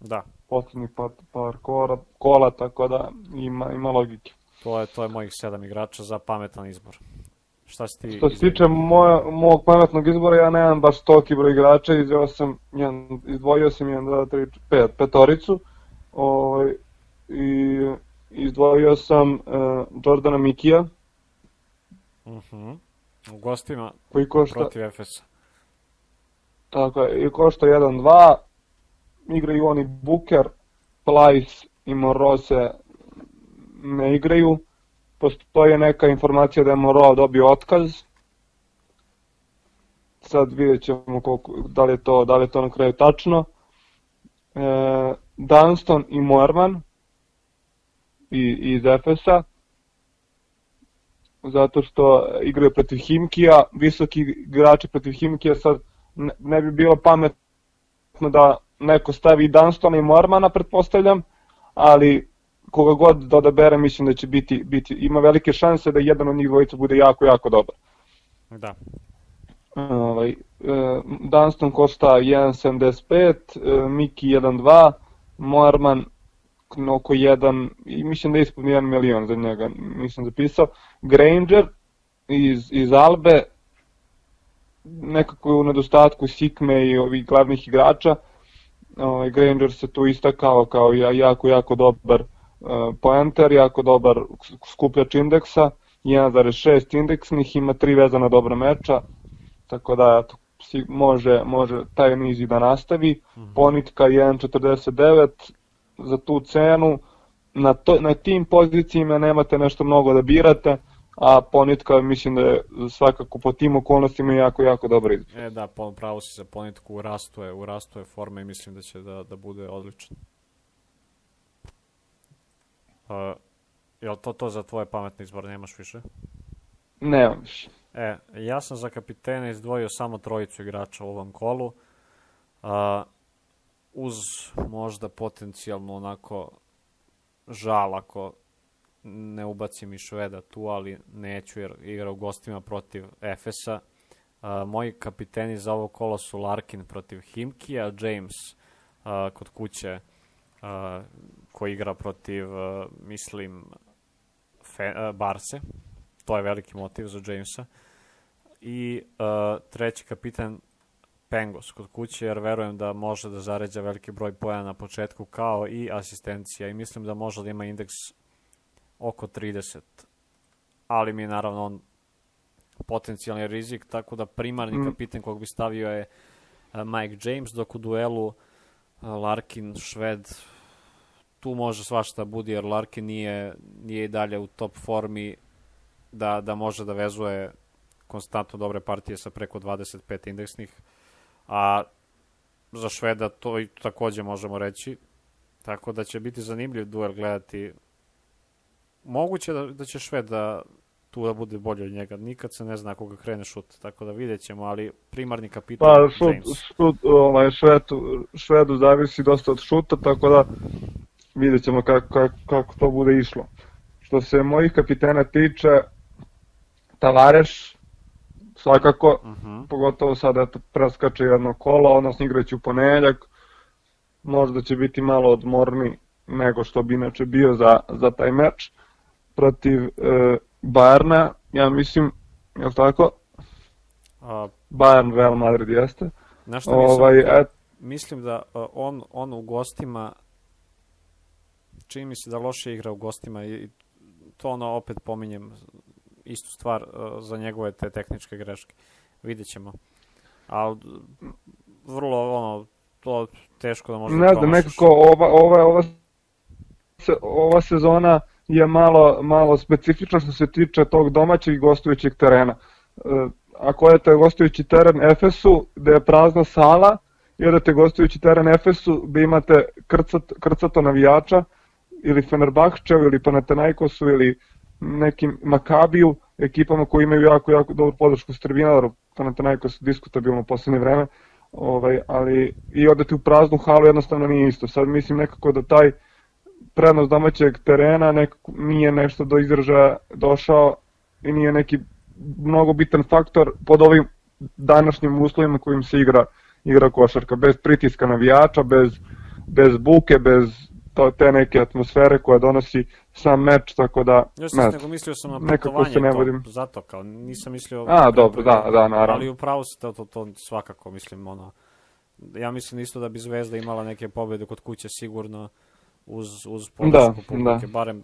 Da. Poslednji par, par kola, kola, tako da ima, ima logike. To je, to je mojih sedam igrača za pametan izbor. Šta si ti Što se tiče moja, mog pametnog izbora, ja nemam baš toliki broj igrača, izdvojio sam, jedan, izdvojio sam 1, 2, 3, 5, petoricu. Ovaj, I izdvojio sam uh, Jordana Mikija. Uh mhm. -huh. U gostima koji košta, protiv Efesa. Tako je, i košta 1-2. Igraju oni Booker, Plyce i Morose ne igraju. Postoje neka informacija da je Moro dobio otkaz. Sad vidjet ćemo koliko, da, li je to, da li je to na kraju tačno. E, Dunston i Moerman i, iz Efesa zato što igraju protiv Himkija, visoki igrači protiv Himkija sad ne, bi bilo pametno da neko stavi Dunstona i Mormana, pretpostavljam, ali koga god da odabere, mislim da će biti, biti, ima velike šanse da jedan od njih dvojica bude jako, jako dobar. Da. Ovaj, e, Dunston košta 1.75, e, Miki 1.2, Morman oko 1, i mislim da je ispod 1 milion za njega, nisam zapisao. Granger iz, iz Albe, nekako u nedostatku Sikme i ovih glavnih igrača, ovaj, Granger se tu istakao kao jako, jako dobar uh, poenter, jako dobar skupljač indeksa, 1.6 indeksnih, ima tri vezana dobra meča, tako da može, može taj niz i da nastavi. Mm -hmm. Ponitka 1.49 za tu cenu, na, to, na tim pozicijama nemate nešto mnogo da birate, a Ponitka mislim da je svakako po tim okolnostima jako, jako dobro izbor. E da, pravo si za Ponitku, u rastu je, u rastu je forma i mislim da će da, da bude odličan. Uh, jel to to za tvoje pametne izbor, nemaš više? Nemam više. E, ja sam za kapitena izdvojio samo trojicu igrača u ovom kolu. Uh, uz možda potencijalno onako žal ako ne ubacim i Šveda tu, ali neću jer igra u gostima protiv Efesa. Uh, moji kapiteni za ovo kolo su Larkin protiv Himkija, James uh, kod kuće uh, koji igra protiv, uh, mislim, Fe, uh, Barse. To je veliki motiv za Jamesa. I uh, treći kapitan Pengos kod kuće, jer verujem da može da zaređa veliki broj pojena na početku, kao i asistencija. I mislim da može da ima indeks oko 30. Ali mi je naravno on potencijalni rizik, tako da primarni mm. kapitan kog bi stavio je e, Mike James, dok u duelu e, Larkin, Šved, tu može svašta budi, jer Larkin nije, nije i dalje u top formi da, da može da vezuje konstantno dobre partije sa preko 25 indeksnih, a za Šveda to i takođe možemo reći, tako da će biti zanimljiv duel gledati moguće da, da će Šved da tu da bude bolje od njega. Nikad se ne zna koga krene šut, tako da vidjet ćemo, ali primarni kapitan pa, šut, James. Šut, ovaj, švedu, švedu zavisi dosta od šuta, tako da vidjet ćemo kako, kako, kako to bude išlo. Što se mojih kapitena tiče, Tavareš, svakako, uh mhm. -huh. pogotovo sada eto, preskače jedno kolo, odnosno igraće u ponedljak, možda će biti malo odmorni nego što bi inače bio za, za taj meč protiv e, Bajerna, ja mislim, je li tako? A... Bayern Real Madrid jeste. Znaš šta ovaj, mislim? Et... Mislim da on, on u gostima čini mi se da loše igra u gostima i to ono opet pominjem istu stvar za njegove te tehničke greške. Vidjet ćemo. Ali vrlo ono to teško da može ne znam, nekako ova, ova, ova, ova sezona je malo, malo specifična što se tiče tog domaćeg i gostujućeg terena. E, ako odete gostujući teren Efesu, gde je prazna sala, i odete gostujući teren Efesu, gde imate krcat, krcato navijača, ili Fenerbahčev, ili Panathinaikosu, ili nekim Makabiju, ekipama koji imaju jako, jako dobru podršku Srbina, Panathinaikos diskutabilno u poslednje vreme, ovaj, ali i odete u praznu halu jednostavno nije isto. Sad mislim nekako da taj prednost domaćeg terena nekako nije nešto do izražaja došao i nije neki mnogo bitan faktor pod ovim današnjim uslovima kojim se igra igra košarka, bez pritiska navijača, bez, bez buke, bez to, te neke atmosfere koja donosi sam meč, tako da... Ja sam nego mislio sam na putovanje, se ne vodim. zato kao, nisam mislio... A, dobro, da, da, naravno. Ali upravo se to, to, to svakako, mislim, ono... Ja mislim isto da bi Zvezda imala neke pobede kod kuće sigurno uz, uz podršku da, publike, da. barem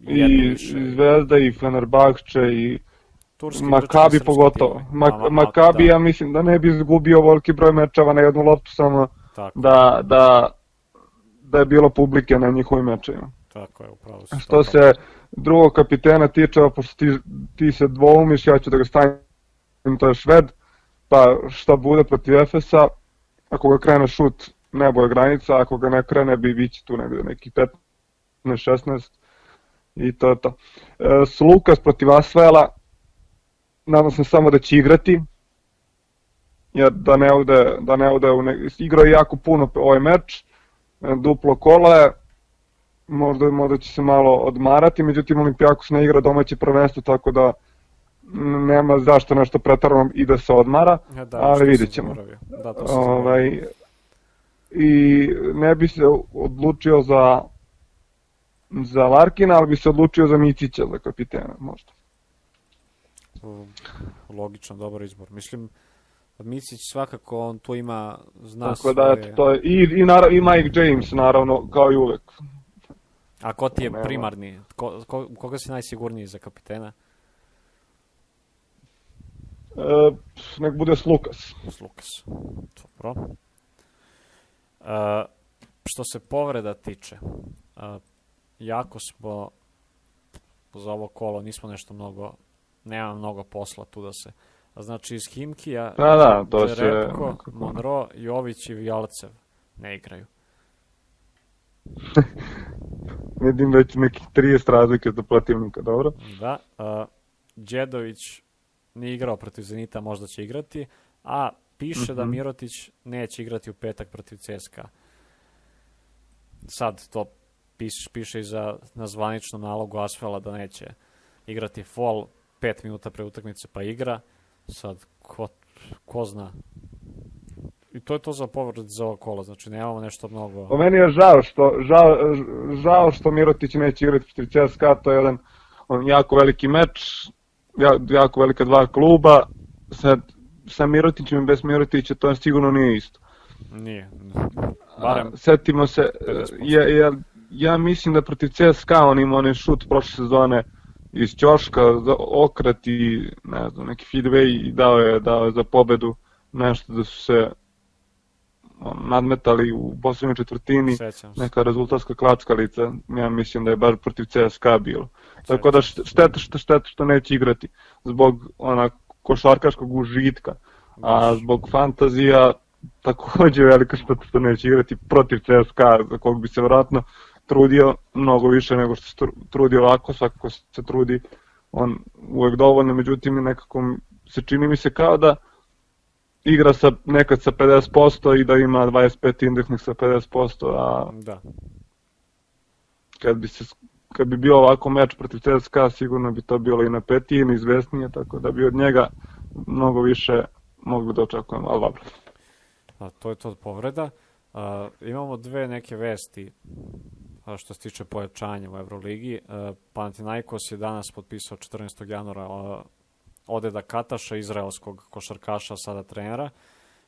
I više. Zvezda i Fenerbahče i Turski Makabi pogotovo. Mak, ma, Makabi da. ja mislim da ne bi izgubio voliki broj mečeva na jednu loptu samo Tako. da, da, da je bilo publike na njihovim mečevima. Tako je, upravo se. Što se drugog kapitena tiče, pošto ti, ti se dvoumiš, ja ću da ga stavim, to je Šved, pa šta bude protiv Efesa, ako ga krene šut, nebo je granica, ako ga ne krene, bi biće tu negde neki 15-16 i to je to. E, Slukas protiv Asvela, nadam se samo da će igrati, jer da ne ode, da ne ode u ne, igrao je jako puno ovaj meč, duplo kole, možda, možda će se malo odmarati, međutim Olimpijakos ne igra domaće prvenstvo, tako da nema zašto nešto pretarano i da se odmara, ja, da, ali vidjet ćemo. Da, to ovaj, I ne bi se odlučio za za Larkina, ali bi se odlučio za Micića za kapitena možda. Logično, dobar izbor. Mislim, Micić svakako, on tu ima, zna Tako da, svoje... to je, i, i, naravno, i Mike James, naravno, kao i uvek. A ko ti je primarni? Ko, ko, koga si najsigurniji za kapitena? E, nek bude Slukas. Slukas. Dobro. Uh, što se povreda tiče, uh, jako smo za ovo kolo nismo nešto mnogo, nema mnogo posla tu da se Znači iz Himkija, da, da, to Čerepko, se... Monro, Jović i Vjalcev ne igraju. Vidim već nekih 30 razlike do protivnika, dobro? Da, uh, Đedović nije igrao protiv Zenita, možda će igrati, a piše mm -hmm. da mhm. Mirotić neće igrati u petak protiv CSKA. Sad to piše, piše i za, na zvaničnom nalogu Asfela da neće igrati fall 5 minuta pre utakmice pa igra. Sad, ko, ko zna. I to je to za povrat za ova kola, znači nemamo nešto mnogo... Po meni je žao što, žao, žao što Mirotić neće igrati protiv CSKA, to je jedan on, jako veliki meč, jako velika dva kluba, sad sa Mirotićem i bez Mirotića to sigurno nije isto. Nije. Barem A, setimo se, ja, ja, ja mislim da protiv CSKA on ima onaj šut prošle sezone iz Ćoška, okret i ne znam, neki feedway i dao je, dao je za pobedu nešto da su se nadmetali u poslednjoj četvrtini, neka rezultatska klackalica, ja mislim da je baš protiv CSKA bilo. Tako da šteta što, šteta što neće igrati zbog ona košarkaškog užitka, a zbog fantazija takođe velika šteta što neće igrati protiv CSKA, za kog bi se vratno trudio mnogo više nego što se trudi ovako, svakako se trudi on uvek dovoljno, međutim nekako se čini mi se kao da igra sa, nekad sa 50% i da ima 25 indeksnih sa 50%, a da. kad bi se kad bi bio ovako meč protiv CSKA, sigurno bi to bilo i na petije, izvesnije, tako da bi od njega mnogo više mogli da očekujemo, ali dobro. A, to je to od povreda. A, imamo dve neke vesti što se tiče pojačanja u Euroligi. A, Panathinaikos je danas potpisao 14. januara a, Odeda Kataša, izraelskog košarkaša, sada trenera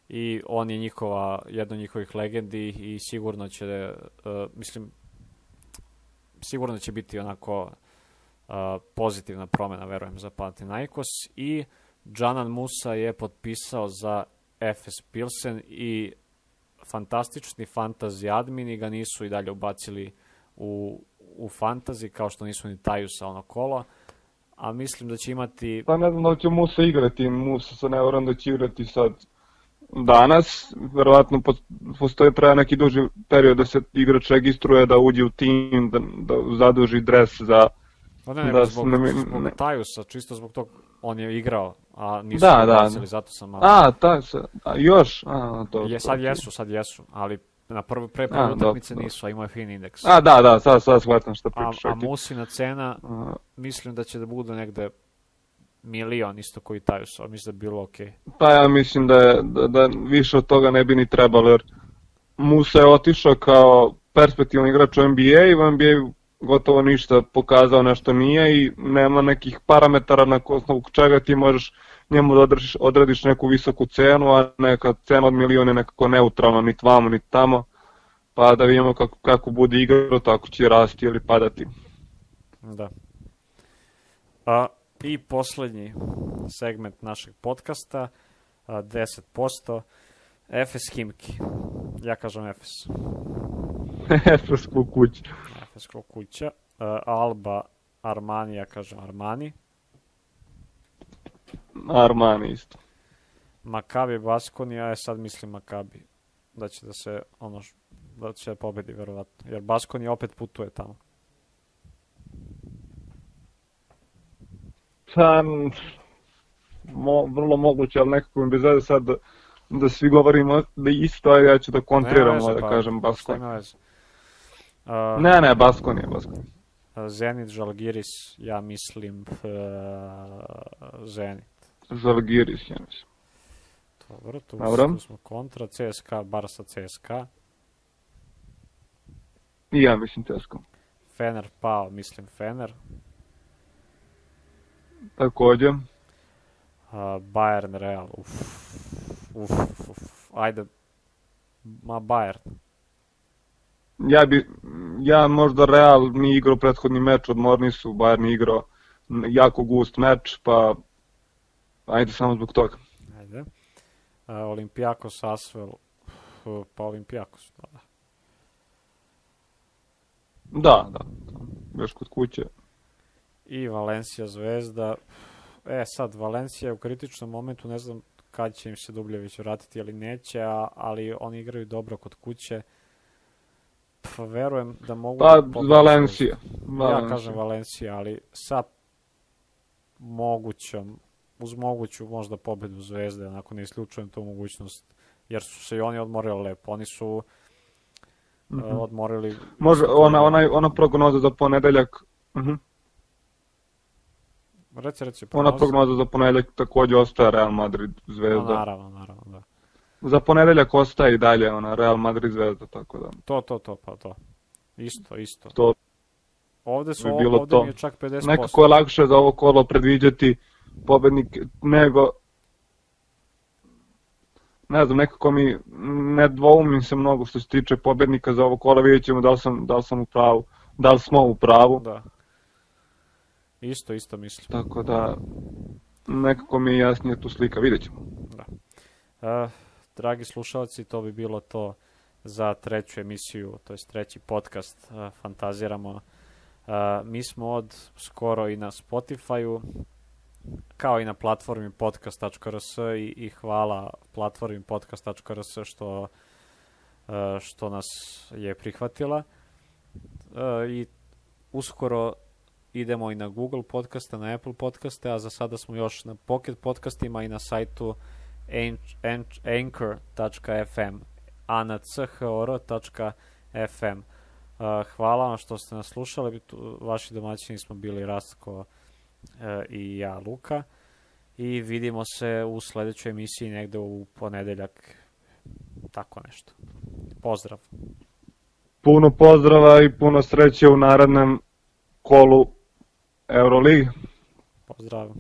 i on je njihova, jedno od njihovih legendi i sigurno će, uh, mislim, sigurno će biti onako pozitivna promena, verujem, za Panathinaikos i Džanan Musa je potpisao za FS Pilsen i fantastični fantasy admini ga nisu i dalje ubacili u, u fantasy, kao što nisu ni Tajusa ono kola, a mislim da će imati... Pa ne znam da će Musa igrati, Musa sa ne da će igrati sad danas, verovatno postoji traja neki duži period da se igrač registruje, da uđe u tim, da, da zaduži dres za... Pa ne, ne, da zbog, ne, zbog ne. Tajusa, čisto zbog tog, on je igrao, a nisu da, da, zato sam malo... A, Tajus, a još? A, to, je, sad to, jesu, sad jesu, ali na prvu pre prve utakmice nisu, a imao je fin indeks. A, da, da, sad, sad shvatam šta pričaš. A, a Musina cena, a, mislim da će da bude negde milion isto koji Tajus, a mislim da bi bilo okej. Okay. Pa ja mislim da, je, da, da više od toga ne bi ni trebalo, jer Musa je otišao kao perspektivan igrač u NBA i u NBA gotovo ništa pokazao nešto nije i nema nekih parametara na osnovu čega ti možeš njemu da održiš, odradiš neku visoku cenu, a neka cena od miliona je nekako neutralna, ni vamo, ni tamo, pa da vidimo kako, kako bude igrao, tako će rasti ili padati. Da. A, I poslednji segment našeg podcasta, 10%, Efes Himki. Ja kažem Efes. Efes kuća. Efes kuća. Alba Armani, ja kažem Armani. Armani isto. Makabi Baskoni, ja sad mislim Makabi. Da će da se, ono, da će da pobedi, verovatno. Jer Baskoni opet putuje tamo. Pa, mo, vrlo moguće, ali nekako mi bez veze sad da, da svi govorimo da isto, a ja ću da kontriram, da pa, kažem Baskoni. Uh, ne, ne, Baskoni je Baskoni. Zenit, Žalgiris, ja mislim uh, Zenit. Žalgiris, ja mislim. Dobro, tu, Dobro. tu smo kontra, CSKA, Barsa CSKA. I ja mislim CSKA. Fener pao, mislim Fener. Takođe. Uh, Bayern Real, uf, uf, uf, ajde, ma Bayern. Ja bi, ja možda Real mi igrao prethodni meč, odmorni su, Bayern je igrao jako gust meč, pa ajde samo zbog toga. Ajde. Uh, Olimpijakos Asvel, uh, pa Olimpijakos, da. Da, da, još kod kuće i Valencija Zvezda. E, sad, Valencija je u kritičnom momentu, ne znam kad će im se Dubljević vratiti, ali neće, a, ali oni igraju dobro kod kuće. Pa verujem da mogu... Pa, da Valencija. Ja kažem Valencija, ali sa mogućom, uz moguću možda pobedu Zvezde, onako ne isključujem tu mogućnost, jer su se i oni odmorili lepo. Oni su mm -hmm. uh, odmorili... Može, ona, ona, ona prognoza za ponedeljak, uh mhm. -huh. Reci, reci. Ona prognoza za ponedeljak takođe ostaje Real Madrid Zvezda. No, naravno, naravno. Za ponedeljak ostaje i dalje ona Real Madrid Zvezda, tako da. To, to, to, pa to. Isto, isto. To ovde su bi bilo ovde to. mi je čak 50%. Nekako je lakše za ovo kolo predviđati pobednik nego ne znam, nekako mi ne dvoumim se mnogo što se tiče pobednika za ovo kola, vidjet ćemo da li sam, da li sam u pravu, da li smo u pravu. Da. Isto, isto mislim. Tako da, nekako mi je jasnije tu slika, vidjet ćemo. Da. Uh, dragi slušalci, to bi bilo to za treću emisiju, to je treći podcast uh, Fantaziramo. Uh, mi smo od skoro i na Spotify-u, kao i na platformi podcast.rs i, i hvala platformi podcast.rs što, uh, što nas je prihvatila. Uh, I uskoro idemo i na Google podcaste, na Apple podcaste, a za sada smo još na Pocket podcastima i na sajtu anchor.fm anchor.fm hvala vam što ste nas slušali, vaši domaćini smo bili Rastko e, i ja Luka i vidimo se u sledećoj emisiji negde u ponedeljak, tako nešto. Pozdrav. Puno pozdrava i puno sreće u narednom kolu Euroligi. Pozdrav.